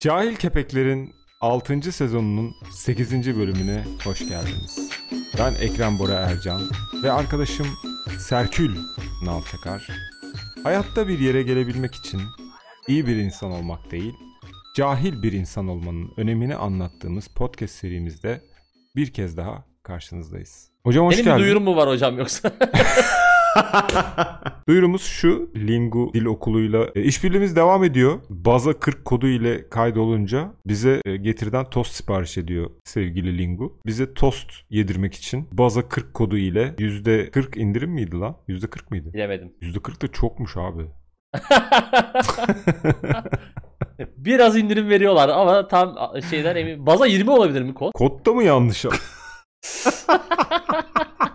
Cahil Kepekler'in 6. sezonunun 8. bölümüne hoş geldiniz. Ben Ekrem Bora Ercan ve arkadaşım Serkül Nalçakar. Hayatta bir yere gelebilmek için iyi bir insan olmak değil, cahil bir insan olmanın önemini anlattığımız podcast serimizde bir kez daha karşınızdayız. Hocam hoş Benim geldin. bir duyurum mu var hocam yoksa? Duyurumuz şu. Lingu Dil Okulu'yla e, işbirliğimiz devam ediyor. Baza 40 kodu ile kaydolunca bize e, getiriden tost sipariş ediyor sevgili Lingu. Bize tost yedirmek için Baza 40 kodu ile %40 indirim miydi lan? %40 mıydı? Bilemedim. %40 da çokmuş abi. Biraz indirim veriyorlar ama tam şeyden emin. Baza 20 olabilir mi kod? Kodda mı yanlış?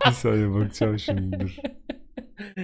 Bir saniye bakacağım şimdi dur.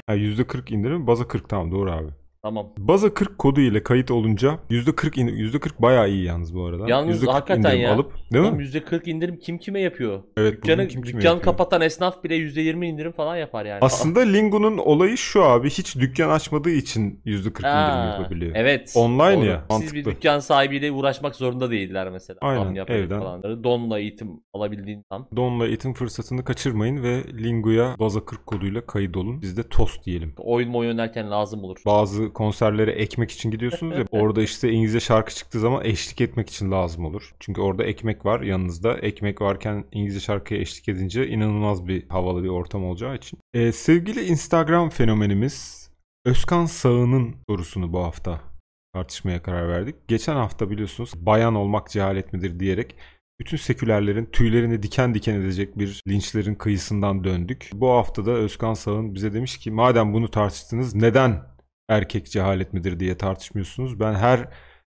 Ha, %40 indirim Baza 40 tamam doğru abi. Tamam. Baza 40 kodu ile kayıt olunca %40 in- %40 bayağı iyi yalnız bu arada. Yalnız %40 hakikaten indirim ya. Alıp, değil Oğlum mi? %40 indirim kim kime yapıyor? Evet, Dükkanı, bugün kim kime dükkan yapıyor? kapatan esnaf bile %20 indirim falan yapar yani. Aslında Lingo'nun olayı şu abi. Hiç dükkan açmadığı için %40 indirim Aa, yapabiliyor. Evet. Online doğru. ya, Siz bir mantıklı. dükkan sahibiyle uğraşmak zorunda değiller mesela. Aynen, Tam yapacak evden. Falan. Donla eğitim alabildiğin tam. Don'la eğitim fırsatını kaçırmayın ve Lingo'ya Baza 40 koduyla kaydolun. Biz de tost diyelim. Oyun mu oynarken lazım olur. Bazı konserlere ekmek için gidiyorsunuz ya orada işte İngilizce şarkı çıktığı zaman eşlik etmek için lazım olur. Çünkü orada ekmek var yanınızda. Ekmek varken İngilizce şarkıya eşlik edince inanılmaz bir havalı bir ortam olacağı için. Ee, sevgili Instagram fenomenimiz Özkan Sağı'nın sorusunu bu hafta tartışmaya karar verdik. Geçen hafta biliyorsunuz bayan olmak cehalet midir diyerek bütün sekülerlerin tüylerini diken diken edecek bir linçlerin kıyısından döndük. Bu hafta da Özkan Sağın bize demiş ki madem bunu tartıştınız neden erkek cehalet midir diye tartışmıyorsunuz. Ben her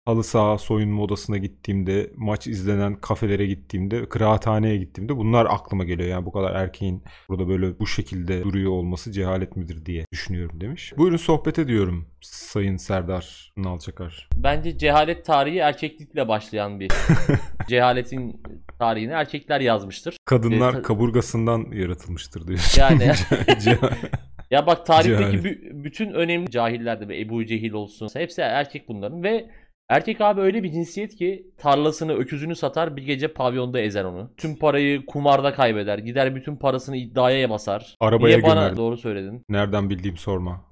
halı saha soyunma odasına gittiğimde, maç izlenen kafelere gittiğimde, kıraathaneye gittiğimde bunlar aklıma geliyor. Yani bu kadar erkeğin burada böyle bu şekilde duruyor olması cehalet midir diye düşünüyorum demiş. Buyurun sohbet ediyorum Sayın Serdar Nalçakar. Bence cehalet tarihi erkeklikle başlayan bir cehaletin tarihini erkekler yazmıştır. Kadınlar E, ta- kaburgasından yaratılmıştır diyorsun. Yani ya bak tarihteki bü- bütün önemli cahiller de Ebu Cehil olsun hepsi erkek bunların ve erkek abi öyle bir cinsiyet ki tarlasını öküzünü satar bir gece pavyonda ezer onu. Tüm parayı kumarda kaybeder. Gider bütün parasını iddiaya basar. Arabaya Niye bana gömer. doğru söyledin. Nereden bildiğim sorma.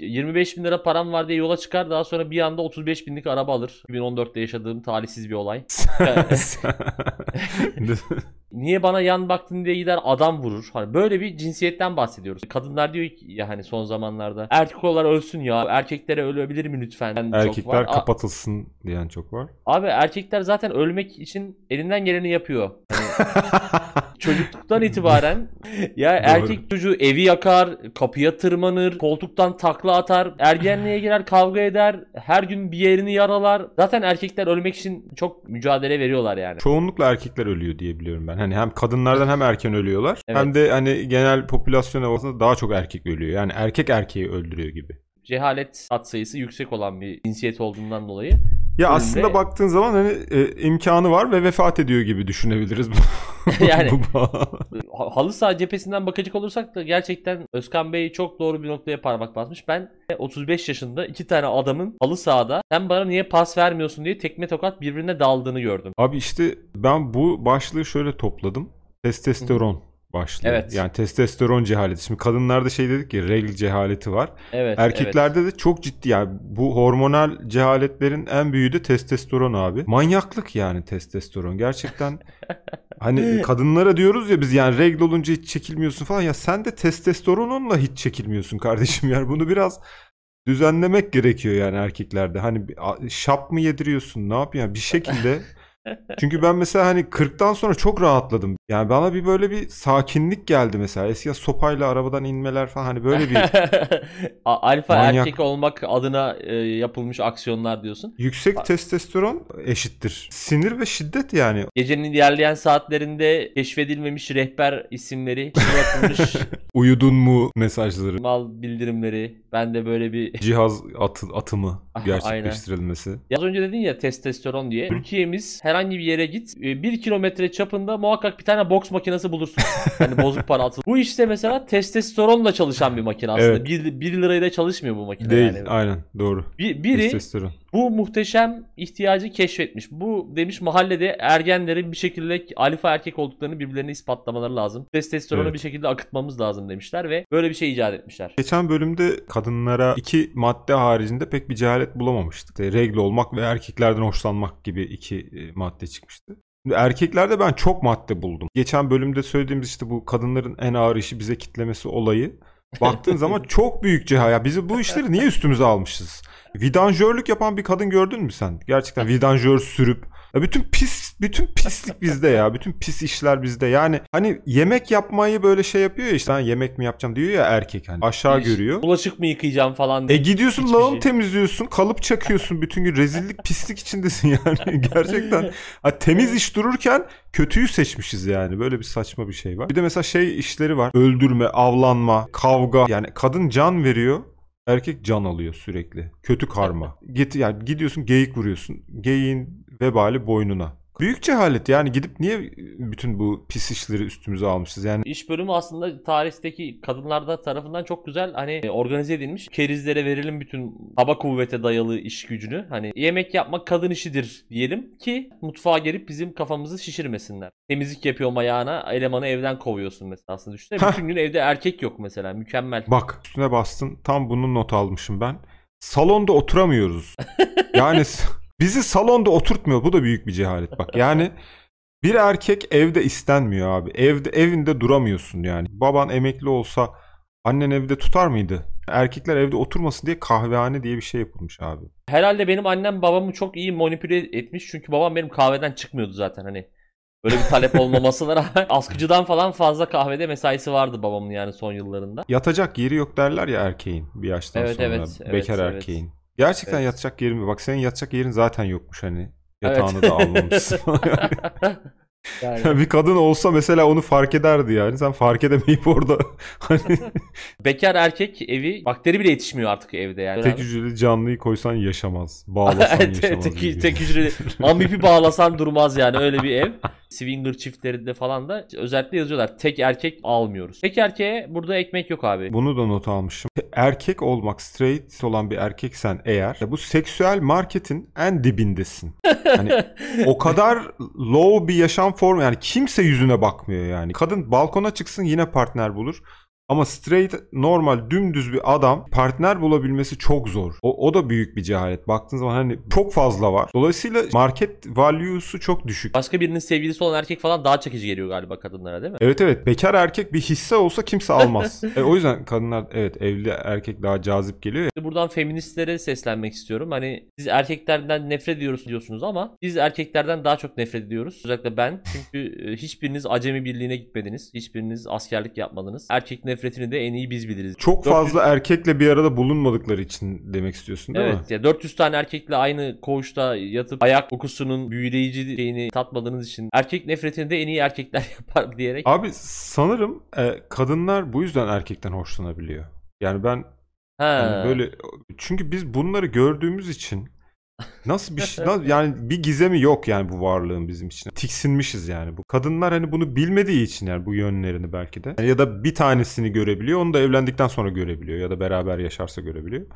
25 bin lira param var diye yola çıkar daha sonra bir anda 35 binlik araba alır. 2014'te yaşadığım talihsiz bir olay. Niye bana yan baktın diye gider adam vurur. Hani böyle bir cinsiyetten bahsediyoruz. Kadınlar diyor ki ya hani son zamanlarda erkekler ölsün ya. Erkeklere ölebilir mi lütfen? Çok var. Erkekler A- kapatılsın diyen çok var. Abi erkekler zaten ölmek için elinden geleni yapıyor. Hani çocukluktan itibaren ya erkek çocuğu evi yakar, kapıya tırmanır, koltuktan takla atar, ergenliğe girer, kavga eder, her gün bir yerini yaralar. Zaten erkekler ölmek için çok mücadele veriyorlar yani. Çoğunlukla erkekler ölüyor diye biliyorum ben. Hani hem kadınlardan hem erken ölüyorlar. Evet. Hem de hani genel popülasyon havasında daha çok erkek ölüyor. Yani erkek erkeği öldürüyor gibi. Cehalet at sayısı yüksek olan bir cinsiyet olduğundan dolayı. Ya Önünde- aslında baktığın zaman hani e, imkanı var ve vefat ediyor gibi düşünebiliriz. Yani- Halı saha cephesinden bakacak olursak da gerçekten Özkan Bey çok doğru bir noktaya parmak basmış. Ben 35 yaşında iki tane adamın halı sahada sen bana niye pas vermiyorsun diye tekme tokat birbirine daldığını gördüm. Abi işte ben bu başlığı şöyle topladım. Testosteron başlığı. Evet. Yani testosteron cehaleti. Şimdi kadınlarda şey dedik ki regl cehaleti var. Evet. Erkeklerde de çok ciddi yani bu hormonal cehaletlerin en büyüğü de testosteron abi. Manyaklık yani testosteron. Gerçekten hani kadınlara diyoruz ya biz yani regl olunca hiç çekilmiyorsun falan. Ya sen de testosteronunla hiç çekilmiyorsun kardeşim. Yani bunu biraz düzenlemek gerekiyor yani erkeklerde. Hani şap mı yediriyorsun ne yapıyorsun? Bir şekilde çünkü ben mesela hani 40'tan sonra çok rahatladım. Yani bana bir böyle bir sakinlik geldi mesela. Eskiden sopayla arabadan inmeler falan hani böyle bir Alfa Manyak. erkek olmak adına e, yapılmış aksiyonlar diyorsun. Yüksek testosteron eşittir. Sinir ve şiddet yani. Gecenin ilerleyen saatlerinde keşfedilmemiş rehber isimleri, bırakılmış Uyudun mu mesajları. mal bildirimleri. Ben de böyle bir Cihaz atı, atımı gerçekleştirilmesi. Ya az önce dedin ya testosteron diye. Türkiye'miz herhangi bir yere git. e, Bir kilometre çapında muhakkak bir tane boks makinesi bulursun. hani bozuk para atıl. Bu işte mesela testosteronla çalışan bir makine aslında. Evet. Bir, bir lirayla çalışmıyor bu makine Değil yani. aynen doğru. Bir, biri Testosteron. Bu muhteşem ihtiyacı keşfetmiş. Bu demiş mahallede ergenlerin bir şekilde alfa erkek olduklarını birbirlerine ispatlamaları lazım. Testosteronu Evet. bir şekilde akıtmamız lazım demişler ve böyle bir şey icat etmişler. Geçen bölümde kadınlara iki madde haricinde pek bir cehalet bulamamıştık. İşte regle olmak ve erkeklerden hoşlanmak gibi iki e, madde çıkmıştı. Erkeklerde ben çok madde buldum. Geçen bölümde söylediğimiz işte bu kadınların en ağır işi bize kitlemesi olayı. Baktığın zaman çok büyük cehalet. Ya Bizi bu işleri niye üstümüze almışız? Vidanjörlük yapan bir kadın gördün mü sen? Gerçekten vidanjör sürüp ya bütün pis bütün pislik bizde ya. Bütün pis işler bizde. Yani hani yemek yapmayı böyle şey yapıyor ya işte ben yemek mi yapacağım diyor ya erkek hani aşağı görüyor. Bulaşık mı yıkayacağım falan E diye. gidiyorsun Hiçbir lağım şey. temizliyorsun, kalıp çakıyorsun bütün gün rezillik, pislik içindesin yani gerçekten. Ha, temiz iş dururken kötüyü seçmişiz yani. Böyle bir saçma bir şey var. Bir de mesela şey işleri var. Öldürme, avlanma, kavga. Yani kadın can veriyor. Erkek can alıyor sürekli. Kötü karma. Git yani gidiyorsun geyik vuruyorsun. Geyiğin vebali boynuna. Büyük cehalet yani gidip niye bütün bu pis işleri üstümüze almışız yani İş bölümü aslında tarihteki kadınlarda tarafından çok güzel hani e, organize edilmiş. Kerizlere verelim bütün hava kuvvete dayalı iş gücünü. Hani yemek yapmak kadın işidir diyelim ki mutfağa gelip bizim kafamızı şişirmesinler. Temizlik yapıyorum ayağına elemanı evden kovuyorsun mesela aslında düşünsene. Heh. Bütün gün evde erkek yok mesela mükemmel. Bak üstüne bastın. Tam bunun not almışım ben. Salonda oturamıyoruz. Yani bizi salonda oturtmuyor. Bu da büyük bir cehalet bak. Yani bir erkek evde istenmiyor abi. Evde evinde duramıyorsun yani. Baban emekli olsa annen evde tutar mıydı? Erkekler evde oturmasın diye kahvehane diye bir şey yapılmış abi. Herhalde benim annem babamı çok iyi manipüle etmiş. Çünkü babam benim kahveden çıkmıyordu zaten hani. Böyle bir talep olmamasına rağmen askıcıdan falan fazla kahvede mesaisi vardı babamın yani son yıllarında. Yatacak yeri yok derler ya erkeğin bir yaştan Evet, sonra. evet, evet, bekar evet. erkeğin. Gerçekten Evet. yatacak yerin mi? Bak senin yatacak yerin zaten yokmuş hani. Evet. Yatağını da almamışsın. yani. bir kadın olsa mesela onu fark ederdi yani. Sen fark edemeyip orada hani Bekar erkek evi bakteri bile yetişmiyor artık evde yani. tek hücreli canlıyı koysan yaşamaz. Bağlasan Evet, yaşamaz. tek, tek hücreli ambipi bağlasan durmaz yani öyle bir ev. Swinger çiftlerinde falan da özellikle yazıyorlar. Tek erkek almıyoruz. Tek erkeğe burada ekmek yok abi. Bunu da not almışım. Erkek olmak, straight olan bir erkeksen eğer bu seksüel marketin en dibindesin. Hani o kadar low bir yaşam formu yani kimse yüzüne bakmıyor yani. Kadın balkona çıksın yine partner bulur. Ama straight normal dümdüz bir adam partner bulabilmesi çok zor. O, o da büyük bir cehalet. Baktığın zaman hani çok fazla var. Dolayısıyla market value'su çok düşük. Başka birinin sevgilisi olan erkek falan daha çekici geliyor galiba kadınlara değil mi? Evet evet bekar erkek bir hisse olsa kimse almaz. e, o yüzden kadınlar evet evli erkek daha cazip geliyor ya. Buradan feministlere seslenmek istiyorum. Hani siz erkeklerden nefret ediyoruz diyorsunuz ama biz erkeklerden daha çok nefret ediyoruz. Özellikle ben. Çünkü e, hiçbiriniz acemi birliğine gitmediniz. Hiçbiriniz askerlik yapmadınız. Erkek nefretini de en iyi biz biliriz. Çok 400 fazla erkekle bir arada bulunmadıkları için demek istiyorsun değil mi? Evet ya 400 tane erkekle aynı koğuşta yatıp ayak kokusunun büyüleyici şeyini tatmadığınız için erkek nefretini de en iyi erkekler yapar diyerek. Abi sanırım e, kadınlar bu yüzden erkekten hoşlanabiliyor. Yani ben Ha. hani böyle çünkü biz bunları gördüğümüz için nasıl bir şey yani bir gizemi yok yani bu varlığın bizim için. Tiksinmişiz yani bu. Kadınlar hani bunu bilmediği için yani bu yönlerini belki de ya da bir tanesini görebiliyor. Onu da evlendikten sonra görebiliyor ya da beraber yaşarsa görebiliyor.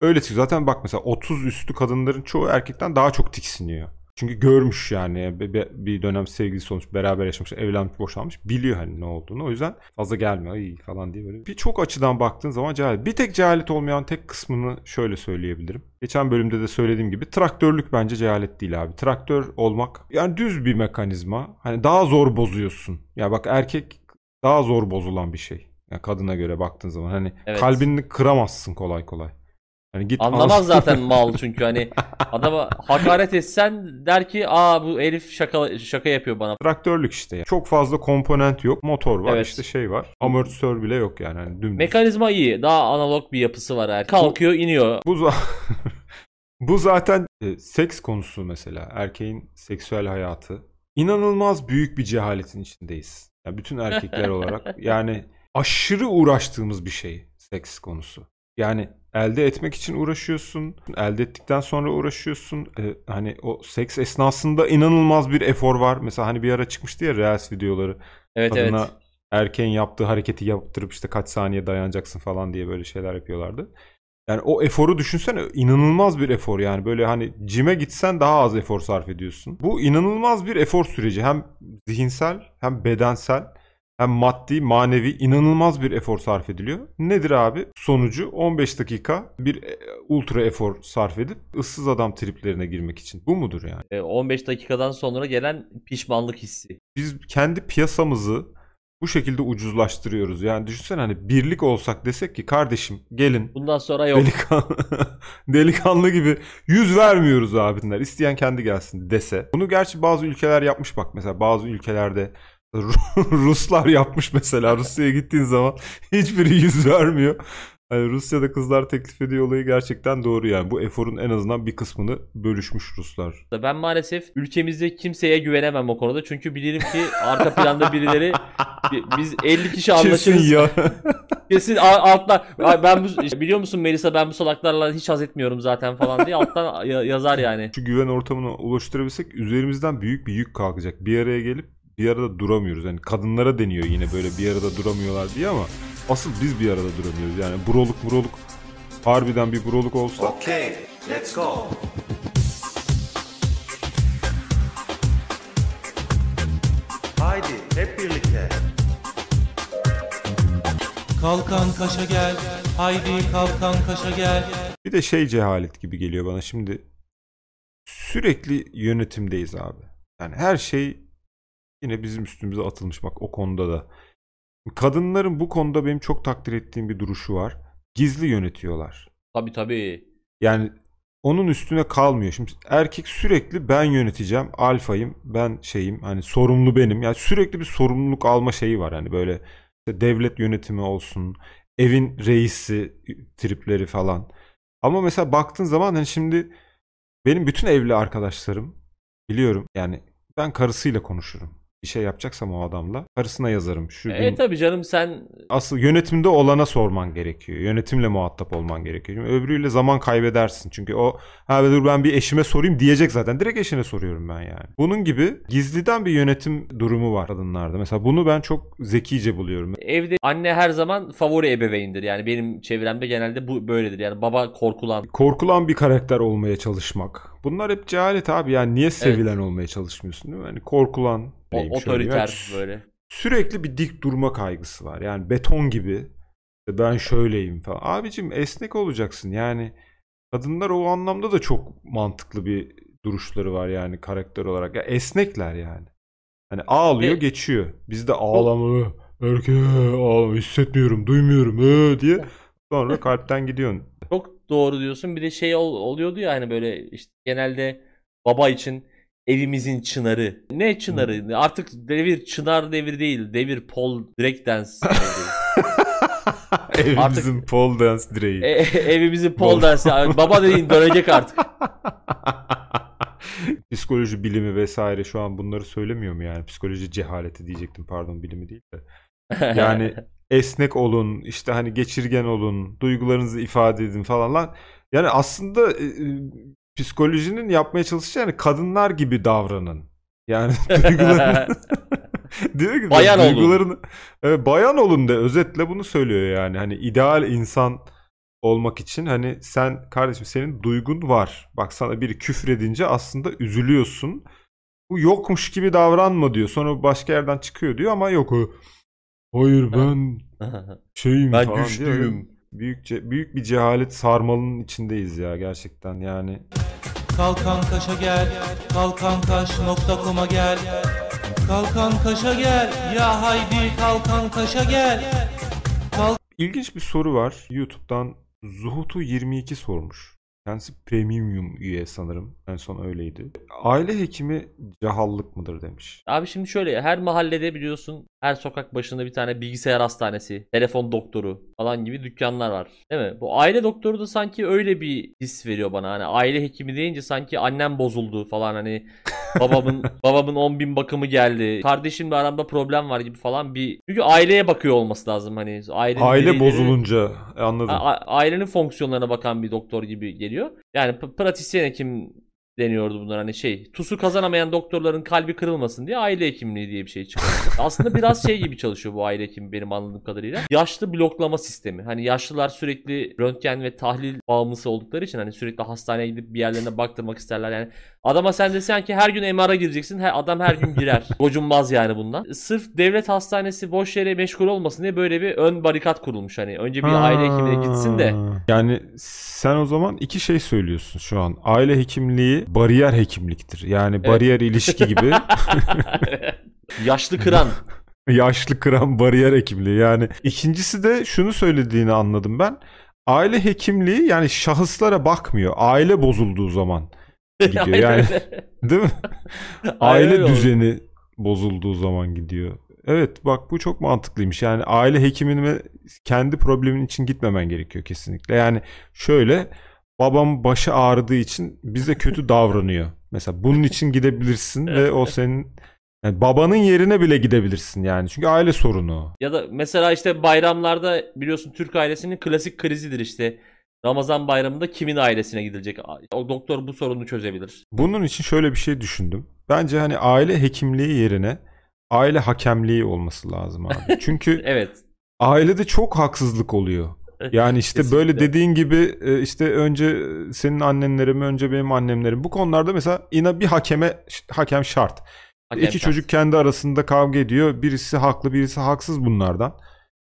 Öyle çıkıyor. Zaten bak mesela 30 üstü kadınların çoğu erkekten daha çok tiksiniyor. Çünkü görmüş yani bir- dönem sevgilisi olmuş, beraber yaşamış, evlenmiş, boşanmış. Biliyor hani ne olduğunu. O yüzden fazla gelmiyor "Ay" falan diye böyle. Birçok açıdan baktığın zaman cehalet. Bir tek cehalet olmayan tek kısmını şöyle söyleyebilirim. Geçen bölümde de söylediğim gibi traktörlük bence cehalet değil abi. Traktör olmak yani düz bir mekanizma. Hani daha zor bozuyorsun. Ya bak erkek daha zor bozulan bir şey. Yani kadına göre baktığın zaman hani Evet. kalbini kıramazsın kolay kolay. Hani git Anlamaz zaten mal çünkü hani adama hakaret etsen der ki aa bu herif şaka şaka yapıyor bana. Traktörlük işte. ya. Çok fazla komponent yok. Motor var Evet. işte şey var. Amortisör bile yok yani. Hani dümdüz. Mekanizma iyi. Daha analog bir yapısı var erkek. Kalkıyor iniyor. Bu, za- Bu zaten e, seks konusu mesela. Erkeğin seksüel hayatı. İnanılmaz büyük bir cehaletin içindeyiz. Yani bütün erkekler olarak. Yani aşırı uğraştığımız bir şey seks konusu. Yani elde etmek için uğraşıyorsun. Elde ettikten sonra uğraşıyorsun. E, hani o seks esnasında inanılmaz bir efor var. Mesela hani bir ara çıkmıştı ya Reels videoları. Evet Kadına evet. erkeğin yaptığı hareketi yaptırıp işte kaç saniye dayanacaksın falan diye böyle şeyler yapıyorlardı. Yani o eforu düşünsene inanılmaz bir efor yani böyle hani cime gitsen daha az efor sarf ediyorsun. Bu inanılmaz bir efor süreci hem zihinsel hem bedensel hem maddi manevi inanılmaz bir efor sarf ediliyor. Nedir abi? Sonucu 15 dakika bir e, ultra efor sarf edip ıssız adam triplerine girmek için. Bu mudur yani? E, 15 dakikadan sonra gelen pişmanlık hissi. Biz kendi piyasamızı bu şekilde ucuzlaştırıyoruz. Yani düşünsene hani birlik olsak desek ki kardeşim gelin Bundan sonra yok. delikanlı, delikanlı gibi yüz vermiyoruz abinler. İsteyen kendi gelsin dese. Bunu gerçi bazı ülkeler yapmış bak mesela bazı ülkelerde Ruslar yapmış mesela Rusya'ya gittiğin zaman hiçbiri yüz vermiyor. Hani Rusya'da kızlar teklif ediyor olayı gerçekten doğru yani. Bu eforun en azından bir kısmını bölüşmüş Ruslar. Ben maalesef ülkemizde kimseye güvenemem o konuda. Çünkü bilirim ki arka planda birileri bi- biz 50 kişi anlaşırız. Kesin ya. Kesin alttan "Ay ben bu, biliyor musun Melisa ben bu salaklarla hiç haz etmiyorum zaten falan diye alttan ya- yazar yani. Şu güven ortamını oluşturabilsek üzerimizden büyük bir yük kalkacak. Bir araya gelip bir arada duramıyoruz. Yani kadınlara deniyor yine böyle bir arada duramıyorlar diye ama asıl biz bir arada duramıyoruz. Yani buroluk buroluk harbiden bir buroluk olsa Okay, let's go. Haydi hep birlikte. Kalkan kaşa gel, haydi kalkan kaşa gel. bir de şey cehalet gibi geliyor bana şimdi. Sürekli yönetimdeyiz abi. Yani her şey yine bizim üstümüze atılmış bak o konuda da. Kadınların bu konuda benim çok takdir ettiğim bir duruşu var. Gizli yönetiyorlar. Tabii tabii. Yani onun üstüne kalmıyor. Şimdi erkek sürekli ben yöneteceğim, alfayım, ben şeyim, hani sorumlu benim. Yani sürekli bir sorumluluk alma şeyi var. Hani böyle işte devlet yönetimi olsun, evin reisi tripleri falan. Ama mesela baktığın zaman hani şimdi benim bütün evli arkadaşlarım biliyorum yani ben karısıyla konuşurum. Bir şey yapacaksam o adamla karısına yazarım. Şu gün E tabii canım sen asıl yönetimde olana sorman gerekiyor. Yönetimle muhatap olman gerekiyor. Çünkü öbürüyle zaman kaybedersin. Çünkü o ha dur ben bir eşime sorayım diyecek zaten. Direkt eşine soruyorum ben yani. Bunun gibi gizliden bir yönetim durumu var kadınlarda. Mesela bunu ben çok zekice buluyorum. evde anne her zaman favori ebeveyndir. Yani benim çevremde genelde bu böyledir. Yani baba korkulan. Korkulan bir karakter olmaya çalışmak. Bunlar hep cehalet abi. Yani niye sevilen olmaya çalışmıyorsun değil mi? Hani korkulan. O- otoriter Yani böyle. sürekli bir dik durma kaygısı var. Yani beton gibi ben şöyleyim falan. Abicim esnek olacaksın. Yani kadınlar o anlamda da çok mantıklı bir duruşları var yani karakter olarak. Ya esnekler yani. Hani ağlıyor Ve- geçiyor. Biz de ağlama. Erkeğe ağlama hissetmiyorum, duymuyorum ee, diye. Sonra kalpten gidiyorsun. Çok doğru diyorsun. Bir de şey ol- oluyordu ya hani böyle işte genelde baba için evimizin çınarı. Ne çınarı? Artık devir çınar devir değil. Devir pole break dance. Evimizin pole dance direği. E- evimizin pole dance. Baba dediğin dönecek artık. Psikoloji bilimi vesaire şu an bunları söylemiyor mu yani? Psikoloji cehaleti diyecektim pardon bilimi değil de. Yani esnek olun, işte hani geçirgen olun, duygularınızı ifade edin falan lan. Yani aslında e, psikolojinin yapmaya çalıştığı yani kadınlar gibi davranın. Yani duygularını diyor ki Bayan olun. duygularını Evet, bayan olun de özetle bunu söylüyor yani. Hani ideal insan olmak için hani sen kardeşim senin duygun var. Bak sana biri küfredince aslında üzülüyorsun. Bu yokmuş gibi davranma diyor. Sonra başka yerden çıkıyor diyor ama yok o. Hayır ben şeyim Ben falan diyor. güçlüyüm. Büyük, ce- büyük bir cehalet sarmalının içindeyiz ya gerçekten yani. Kalkan kaşa gel, kalkankaş.com'a gel. Kalkan kaşa gel, ya haydi kalkan kaşa gel. İlginç bir soru var. YouTube'dan Zuhutu 22 sormuş. Kendisi premium üye sanırım. En son öyleydi. Aile hekimi cahallık mıdır demiş. Abi şimdi şöyle her mahallede biliyorsun her sokak başında bir tane bilgisayar hastanesi, telefon doktoru falan gibi dükkanlar var. Değil mi? Bu aile doktoru da sanki öyle bir his veriyor bana. Hani aile hekimi deyince sanki annem bozuldu falan hani babamın babamın 10 bin bakımı geldi. Kardeşimle aramda problem var gibi falan bir. Çünkü aileye bakıyor olması lazım hani. Ailenin Aile bozulunca anladım. A- ailenin fonksiyonlarına bakan bir doktor gibi geliyor. Yani pratisyen hekim deniyordu bunlar hani şey TUS'u kazanamayan doktorların kalbi kırılmasın diye aile hekimliği diye bir şey çıktı. Aslında biraz şey gibi çalışıyor bu aile hekimi benim anladığım kadarıyla. Yaşlı bloklama sistemi. Hani yaşlılar sürekli röntgen ve tahlil bağımlısı oldukları için hani sürekli hastaneye gidip bir yerlerine baktırmak isterler. Yani adama sen desen ki her gün MR'a gireceksin. Her, adam her gün girer. Gocunmaz yani bundan. Sırf devlet hastanesi boş yere meşgul olmasın diye böyle bir ön barikat kurulmuş. Hani önce bir aile hekimine gitsin de Ha. Yani sen o zaman iki şey söylüyorsun şu an. Aile hekimliği bariyer hekimliktir. Yani bariyer ilişki gibi yaşlı kıran. yaşlı kıran bariyer hekimliği. Yani ikincisi de şunu söylediğini anladım ben. Aile hekimliği yani şahıslara bakmıyor. Aile bozulduğu zaman gidiyor. Yani değil mi? Aynen Aile öyle oldu. düzeni bozulduğu zaman gidiyor. Evet bak bu çok mantıklıymış. Yani aile hekimine kendi problemin için gitmemen gerekiyor kesinlikle. Yani şöyle babam başı ağrıdığı için bize kötü davranıyor. Mesela bunun için gidebilirsin ve o senin yani babanın yerine bile gidebilirsin yani. Çünkü aile sorunu. Ya da mesela işte bayramlarda biliyorsun Türk ailesinin klasik krizidir işte. Ramazan bayramında kimin ailesine gidilecek? O doktor bu sorunu çözebilir. Bunun için şöyle bir şey düşündüm. Bence hani aile hekimliği yerine aile hakemliği olması lazım abi. Çünkü Evet. ailede çok haksızlık oluyor. Yani işte böyle Kesinlikle. dediğin gibi e, işte önce senin annenlerim önce benim annemlerim bu konularda mesela ina bir hakeme hakem şart. Hakem İki şart. çocuk kendi arasında kavga ediyor. Birisi haklı birisi haksız bunlardan.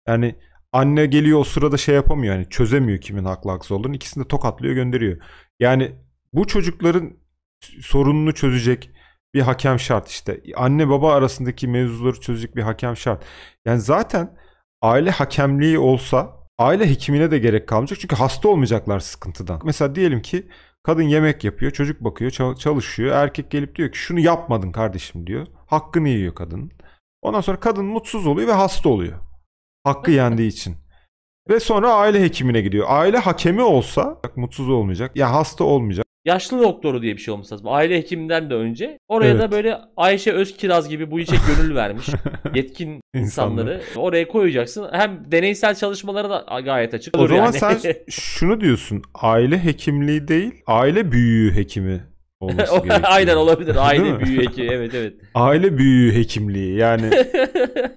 Yani anne geliyor o sırada şey yapamıyor yani çözemiyor kimin haklı haksız olduğunu. İkisini de tokatlıyor gönderiyor. Yani bu çocukların sorununu çözecek bir hakem şart işte. Anne baba arasındaki mevzuları çözecek bir hakem şart. Yani zaten aile hakemliği olsa aile hekimine de gerek kalmayacak. Çünkü hasta olmayacaklar sıkıntıdan. Mesela diyelim ki kadın yemek yapıyor, çocuk bakıyor, çal- çalışıyor. Erkek gelip diyor ki şunu yapmadın kardeşim diyor. Hakkını yiyor kadın. Ondan sonra kadın mutsuz oluyor ve hasta oluyor. Hakkı yendiği için. Ve sonra aile hekimine gidiyor. Aile hakemi olsa mutsuz olmayacak. Ya hasta olmayacak. Yaşlı doktoru diye bir şey olması lazım. Aile hekiminden de önce. Oraya da Evet. böyle Ayşe Özkiraz gibi bu işe gönül vermiş yetkin insanları oraya koyacaksın. Hem deneysel çalışmalara da gayet açık. O zaman yani. sen şunu diyorsun. Aile hekimliği değil, aile büyüğü hekimi olması gerekiyor. Aynen olabilir. Aile büyüğü hekimi. Evet evet. Aile büyüğü hekimliği yani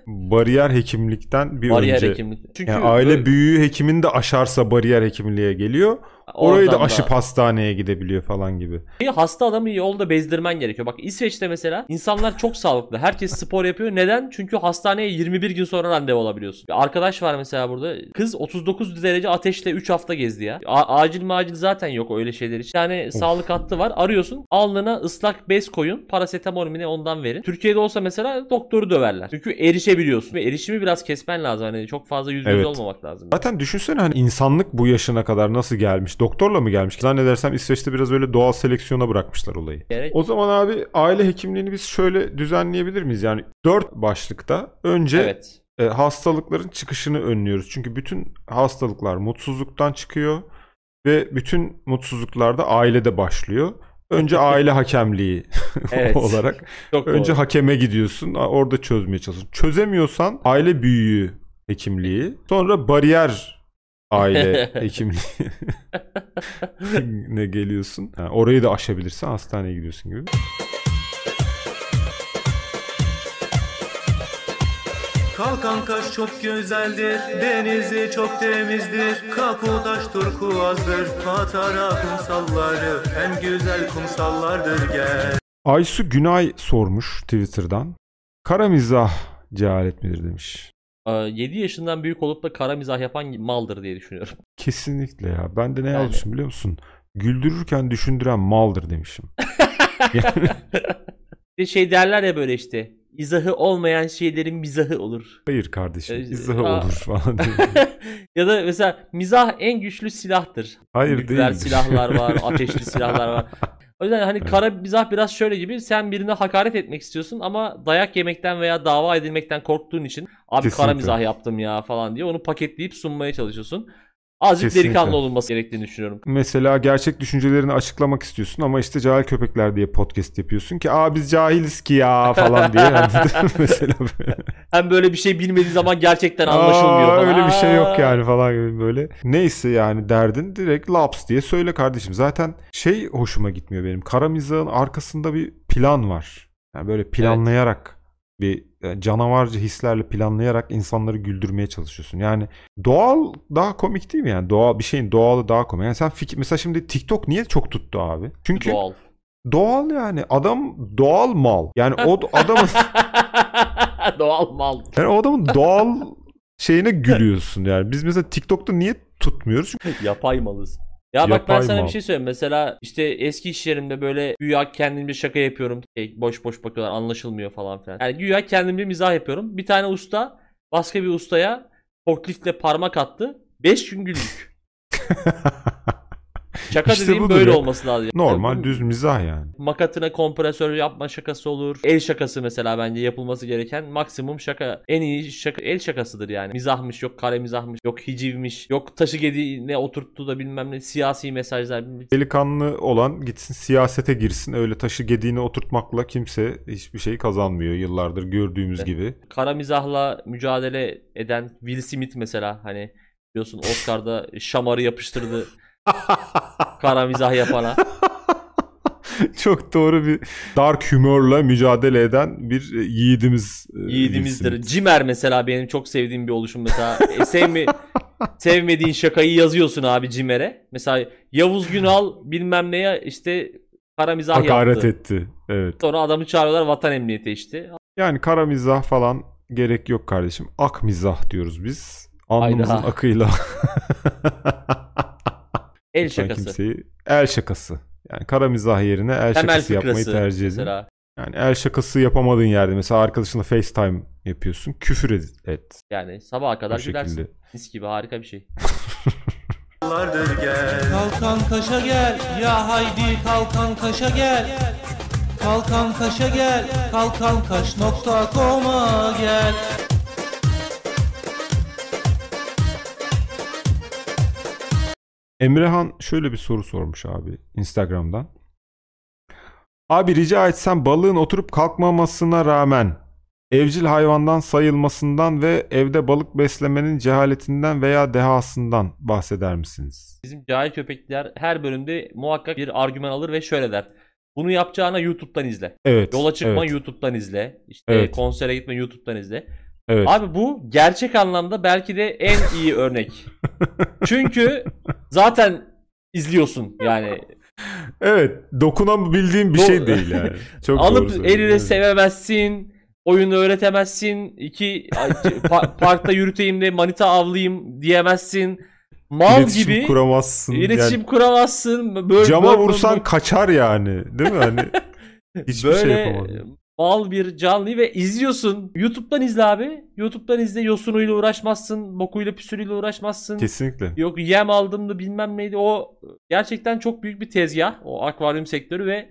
bariyer hekimlikten bir Bariyer önce. hekimlik. Çünkü Yani aile böyle- büyüğü hekimin de aşarsa bariyer hekimliğe geliyor. Orayı da aşıp hastaneye gidebiliyor falan gibi. Hasta adamı yolda bezdirmen gerekiyor. Bak İsveç'te mesela insanlar çok sağlıklı. Herkes spor yapıyor. Neden? Çünkü hastaneye 21 gün sonra randevu alabiliyorsun. Bir arkadaş var mesela burada. Kız 39 derece ateşle 3 hafta gezdi ya. A- acil macil zaten yok öyle şeyler için. Yani sağlık hattı var. Arıyorsun. Alnına ıslak bez koyun. Parasetamol mi ne ondan verin. Türkiye'de olsa mesela doktoru döverler. Çünkü erişebiliyorsun. Ve erişimi biraz kesmen lazım. Hani çok fazla yüz yüze Evet. olmamak lazım. Zaten düşünsene hani insanlık bu yaşına kadar nasıl gelmiş? Doktorla mı gelmiş? Zannedersem İsveç'te biraz öyle doğal seleksiyona bırakmışlar olayı. Gerek. O zaman abi aile hekimliğini biz şöyle düzenleyebilir miyiz? Yani dört başlıkta önce Evet. e, hastalıkların çıkışını önlüyoruz. Çünkü bütün hastalıklar mutsuzluktan çıkıyor ve bütün mutsuzluklar da ailede başlıyor. Önce aile hakemliği Evet. olarak Çok önce doğru. hakeme gidiyorsun. Orada çözmeye çalışıyorsun. Çözemiyorsan aile büyüğü hekimliği, sonra bariyer aile hekimliği ne geliyorsun. Ha, orayı da aşabilirsen hastaneye gidiyorsun gibi. Kalkan kaş çok güzeldir Denizi çok temizdir Kaputaş turkuazdır Patara kumsalları En güzel kumsallardır gel Aysu Günay sormuş Twitter'dan. Kara mizah cehalet midir demiş. 7 yaşından büyük olup da kara mizah yapan maldır diye düşünüyorum. Kesinlikle ya. Ben de ne Yani. yazmışım biliyor musun? Güldürürken düşündüren maldır demişim. Yani, Bir şey derler ya böyle işte. İzahı olmayan şeylerin mizahı olur. hayır kardeşim. Ee, izahı aa. olur falan. ya da mesela mizah en güçlü silahtır. Hayır Nükleer değildir. silahlar var, ateşli silahlar var. O yüzden hani Evet. kara mizah biraz şöyle gibi sen birine hakaret etmek istiyorsun ama dayak yemekten veya dava edilmekten korktuğun için abi kara Kesinlikle. mizah yaptım ya falan diye onu paketleyip sunmaya çalışıyorsun. Azıcık Kesinlikle. delikanlı olunması gerektiğini düşünüyorum. Mesela gerçek düşüncelerini açıklamak istiyorsun ama işte cahil köpekler diye podcast yapıyorsun ki aa biz cahiliz ki ya falan diye. Mesela böyle. Hem böyle bir şey bilmediği zaman gerçekten anlaşılmıyor Aa, falan. öyle bir şey yok yani falan gibi böyle. Neyse yani derdin direkt laps diye söyle kardeşim. Zaten şey hoşuma gitmiyor benim. Kara mizahın arkasında bir plan var. Yani böyle planlayarak bir e, canavarca hislerle planlayarak insanları güldürmeye çalışıyorsun. Yani doğal daha komik değil mi yani? Doğal bir şeyin doğalı daha komik. Yani sen fikir mesela şimdi TikTok niye çok tuttu abi? Çünkü Doğal. doğal yani adam doğal mal. Yani o adamın Doğal mal. yani o adamın doğal şeyine gülüyorsun yani. Biz mesela TikTok'ta niye tutmuyoruz? Çünkü Yapay malız. Ya bak ben Yapay sana mal. bir şey söyleyeyim. Mesela işte eski iş yerimde böyle güya kendimce şaka yapıyorum. Şey, boş boş bakıyorlar anlaşılmıyor falan filan. Yani güya kendimce mizah yapıyorum. Bir tane usta başka bir ustaya forkliftle parmak attı. 5 gün güldük. Şaka İşte dediğim böyle ya. olması lazım. normal Bu düz mizah yani. Makatına kompresör yapma şakası olur. El şakası mesela bence yapılması gereken maksimum şaka. En iyi şaka el şakasıdır yani. Mizahmış yok kare mizahmış yok hicivmiş yok taşı gediğine oturttu da bilmem ne siyasi mesajlar. Delikanlı olan gitsin siyasete girsin. Öyle taşı gediğine oturtmakla kimse hiçbir şey kazanmıyor yıllardır gördüğümüz Evet. gibi. Kara mizahla mücadele eden Will Smith mesela hani biliyorsun Oscar'da şamarı yapıştırdı kara mizah yapana. Çok doğru bir dark humorla mücadele eden bir e, yiğidimiz. e, Yiğidimizdir. Cimer mesela benim çok sevdiğim bir oluşum mesela. E, sevme, sevmediğin şakayı yazıyorsun abi Cimer'e. Mesela Yavuz Günal bilmem neye işte kara mizah Hakaret yaptı. etti. Evet. Sonra adamı çağırıyorlar vatan emniyeti işte. Yani kara mizah falan gerek yok kardeşim. Ak mizah diyoruz biz. Alnımızın Hayda. akıyla. El Lütfen şakası. Kimseyi, el şakası. Yani kara mizah yerine el Temel şakası yapmayı tercih edin. mesela. Yani el şakası yapamadığın yerde mesela arkadaşınla FaceTime yapıyorsun. Küfür et. et. Yani sabaha kadar gülersin. Mis gibi harika bir şey. Yıllardır gel Kalkan kaşa gel ya haydi kalkan kaşa gel Kalkan kaşa gel kalkankaş.com'a gel Emrehan şöyle bir soru sormuş abi Instagram'dan. Abi rica etsem balığın oturup kalkmamasına rağmen evcil hayvandan sayılmasından ve evde balık beslemenin cehaletinden veya dehasından bahseder misiniz? Bizim cahil köpekler her bölümde muhakkak bir argüman alır ve şöyle der. Bunu yapacağına YouTube'dan izle. Evet. Yola çıkma evet, YouTube'dan izle. İşte Evet. konsere gitme YouTube'dan izle. Evet. Abi bu gerçek anlamda belki de en iyi örnek. Çünkü zaten izliyorsun yani. Evet. Dokunabildiğim bir Do- şey değil yani. Çok Alıp eline sevemezsin. Oyunu öğretemezsin. iki pa- parkta yürüteyim de manita avlayayım diyemezsin. Mal İletişim gibi kuramazsın. iletişim Yani kuramazsın. Böyle, cama böyle- vursan kaçar yani. Değil mi? Hani hiçbir böyle şey yapamazsın. Mal bir canlıyı ve izliyorsun. YouTube'dan izle abi. YouTube'dan izle. Yosunuyla uğraşmazsın. Bokuyla püsürüyle uğraşmazsın. Kesinlikle. Yok yem aldım da bilmem neydi. O gerçekten çok büyük bir tezgah. O akvaryum sektörü ve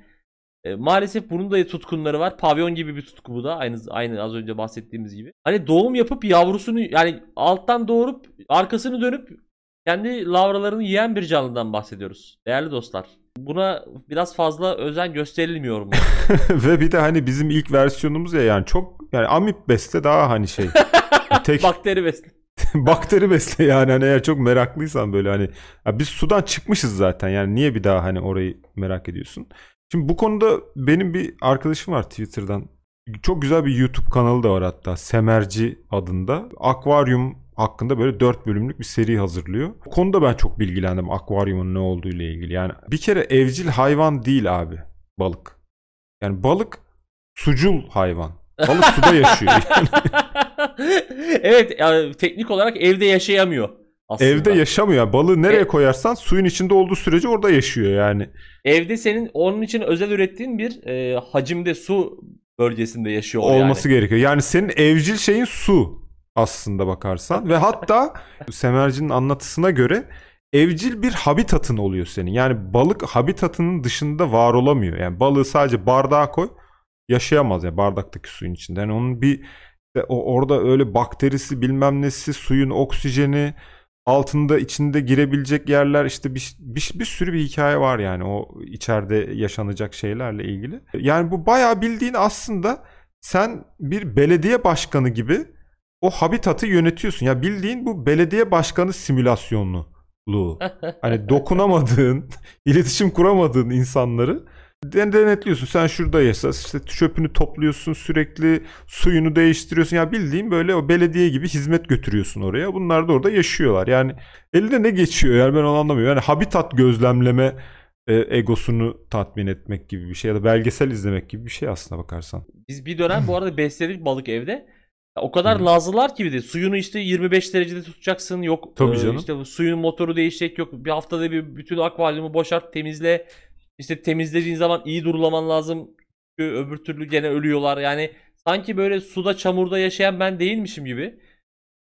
e, maalesef bunun da tutkunları var. Pavyon gibi bir tutku bu da. Aynı aynı az önce bahsettiğimiz gibi. Hani doğum yapıp yavrusunu yani alttan doğurup arkasını dönüp kendi lavralarını yiyen bir canlıdan bahsediyoruz. Değerli dostlar. Buna biraz fazla özen gösterilmiyor mu? Ve bir de hani bizim ilk versiyonumuz ya yani çok yani amip besle daha hani şey. tek Bakteri besle. bakteri besle yani hani eğer çok meraklıysan böyle hani ya biz sudan çıkmışız zaten yani niye bir daha hani orayı merak ediyorsun? Şimdi bu konuda benim bir arkadaşım var Twitter'dan. Çok güzel bir YouTube kanalı da var hatta. Semerci adında. Akvaryum hakkında böyle 4 bölümlük bir seri hazırlıyor. Bu konuda ben çok bilgilendim akvaryumun ne olduğu ile ilgili. Yani bir kere evcil hayvan değil abi balık. Yani balık sucul hayvan. Balık suda yaşıyor. Yani evet yani teknik olarak evde yaşayamıyor aslında. evde yaşamıyor. Balığı nereye E- koyarsan suyun içinde olduğu sürece orada yaşıyor yani. Evde senin onun için özel ürettiğin bir e, hacimde su bölgesinde yaşıyor o olması yani. gerekiyor. Yani senin evcil şeyin su aslında bakarsan ve hatta Semerci'nin anlatısına göre evcil bir habitatın oluyor senin. Yani balık habitatının dışında var olamıyor. Yani balığı sadece bardağa koy yaşayamaz yani bardaktaki suyun içinde. Yani onun bir o orada öyle bakterisi bilmem nesi suyun oksijeni altında içinde girebilecek yerler işte bir, bir, bir sürü bir hikaye var yani o içeride yaşanacak şeylerle ilgili. Yani bu bayağı bildiğin aslında sen bir belediye başkanı gibi o habitatı yönetiyorsun. Ya bildiğin bu belediye başkanı simülasyonluluğu. Hani dokunamadığın, iletişim kuramadığın insanları den- denetliyorsun. Sen şurada yaşa, işte çöpünü topluyorsun, sürekli suyunu değiştiriyorsun. Ya bildiğin böyle o belediye gibi hizmet götürüyorsun oraya. Bunlar da orada yaşıyorlar. Yani eline ne geçiyor yani ben onu anlamıyorum. Yani habitat gözlemleme e, egosunu tatmin etmek gibi bir şey ya da belgesel izlemek gibi bir şey aslına bakarsan. Biz bir dönem bu arada besledik balık evde. O kadar Hı. lazlılar ki bir de. Suyunu işte 25 derecede tutacaksın. Yok Tabii e, canım. işte suyun motoru değişecek yok. Bir haftada bir bütün akvaryumu boşalt temizle. İşte temizlediğin zaman iyi durulaman lazım. Çünkü öbür türlü gene ölüyorlar. Yani sanki böyle suda çamurda yaşayan ben değilmişim gibi.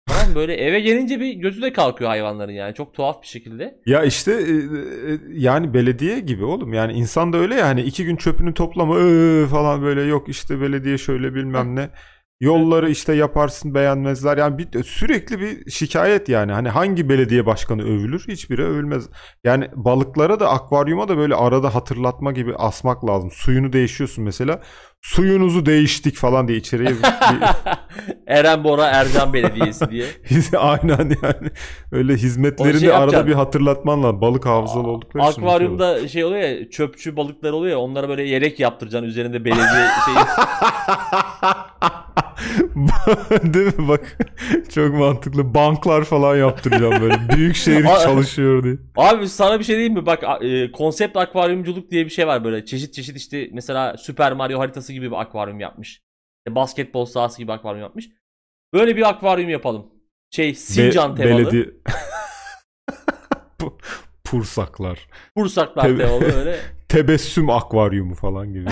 Tamam böyle eve gelince bir gözü de kalkıyor hayvanların yani. Çok tuhaf bir şekilde. Ya işte e, e, yani belediye gibi oğlum. Yani insan da öyle ya hani iki gün çöpünü toplama falan böyle. Yok işte belediye şöyle bilmem ne. Yolları işte yaparsın beğenmezler. Yani bir, sürekli bir şikayet yani. Hani hangi belediye başkanı övülür? Hiçbiri övülmez. Yani balıklara da akvaryuma da böyle arada hatırlatma gibi asmak lazım. Suyunu değişiyorsun mesela. Suyunuzu değiştik falan diye içeriye bir, Eren Bora Ercan Belediyesi diye. aynen yani. Öyle hizmetlerini şey arada bir hatırlatman lazım. Balık hafızalı oldukları için. Akvaryumda şey oluyor ya çöpçü balıklar oluyor ya onlara böyle yelek yaptıracaksın üzerinde belediye şeyi. Değil mi bak çok mantıklı banklar falan yaptıracağım böyle büyük şehir çalışıyor diye. Abi sana bir şey diyeyim mi? Bak e, konsept akvaryumculuk diye bir şey var böyle. Çeşit çeşit işte mesela Super Mario haritası gibi bir akvaryum yapmış. İşte basketbol sahası gibi akvaryum yapmış. Böyle bir akvaryum yapalım. Şey Sincan Be- temalı. Pu- Pursaklar. Bursaklar Tabii. temalı öyle. Tebessüm akvaryumu falan gibi.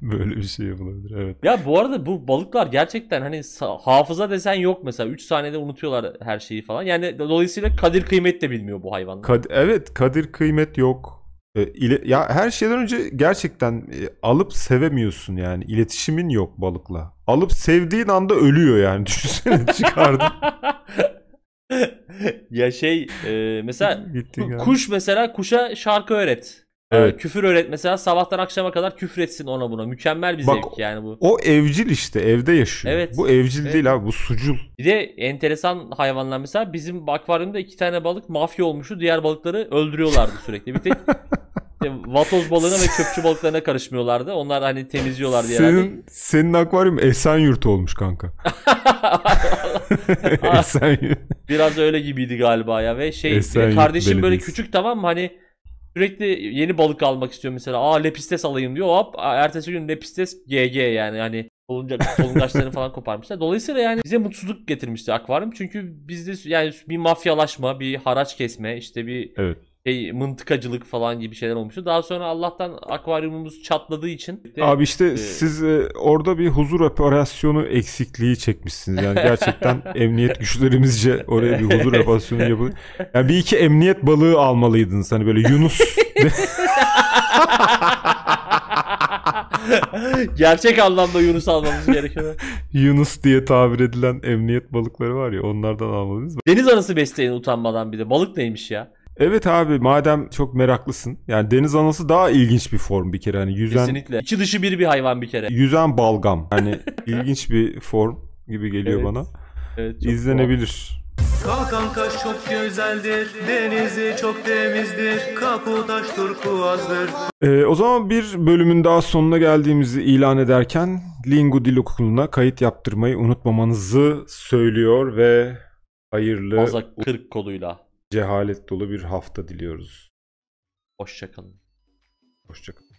böyle bir şey yapılabilir evet. Ya bu arada bu balıklar gerçekten hani hafıza desen yok mesela. 3 saniyede unutuyorlar her şeyi falan. Yani dolayısıyla kadir kıymet de bilmiyor bu hayvanlar. Kad- evet kadir kıymet yok. E, ile- ya her şeyden önce gerçekten e, alıp sevemiyorsun yani. İletişimin yok balıkla. Alıp sevdiğin anda ölüyor yani. Düşünsene çıkardın. ya şey e, mesela kuş mesela kuşa şarkı öğret. Evet. Ee, küfür öğret mesela sabahtan akşama kadar küfretsin ona buna. Mükemmel bir Bak, zevk yani bu. O evcil işte evde yaşıyor. Evet. Bu evcil Evet. değil abi bu sucul. Bir de enteresan hayvanlar mesela bizim akvaryumda iki tane balık mafya olmuştu. Diğer balıkları öldürüyorlardı sürekli. Bir tek işte vatoz balığına ve çöpçü balıklarına karışmıyorlardı. Onlar hani temizliyorlar diye herhalde. Senin, senin akvaryum Esenyurt olmuş kanka. Esenyurt. Biraz öyle gibiydi galiba ya ve şey Esenyurt kardeşim böyle küçük tamam mı hani sürekli yeni balık almak istiyor mesela. Aa lepistes alayım diyor. Hop ertesi gün lepistes GG yani hani solunca solungaçlarını falan koparmışlar. Dolayısıyla yani bize mutsuzluk getirmişti akvaryum. Çünkü bizde yani bir mafyalaşma, bir haraç kesme, işte bir Evet. Şey, mıntıkacılık falan gibi şeyler olmuştu. Daha sonra Allah'tan akvaryumumuz çatladığı için Abi işte e, siz e, orada bir huzur operasyonu eksikliği çekmişsiniz. Yani gerçekten emniyet güçlerimizce oraya bir huzur operasyonu yapılıyor. Yani bir iki emniyet balığı almalıydınız. Hani böyle Yunus Gerçek anlamda Yunus almamız gerekiyor. Yunus diye tabir edilen emniyet balıkları var ya onlardan almalıyız. Deniz anası besleyin utanmadan bir de. Balık neymiş ya? Evet abi madem çok meraklısın. Yani deniz anası daha ilginç bir form bir kere. Hani yüzen Kesinlikle. İçi dışı bir bir hayvan bir kere. yüzen balgam. Hani ilginç bir form gibi geliyor Evet. bana. Evet, çok İzlenebilir. Kalkan kaş çok güzeldir Denizi çok temizdir Kapu taş turkuazdır Ee, o zaman bir bölümün daha sonuna geldiğimizi ilan ederken Lingo Dil Okulu'na kayıt yaptırmayı unutmamanızı söylüyor ve hayırlı, Fazla 40 koduyla. Cehalet dolu bir hafta diliyoruz. Hoşçakalın. Hoşçakalın.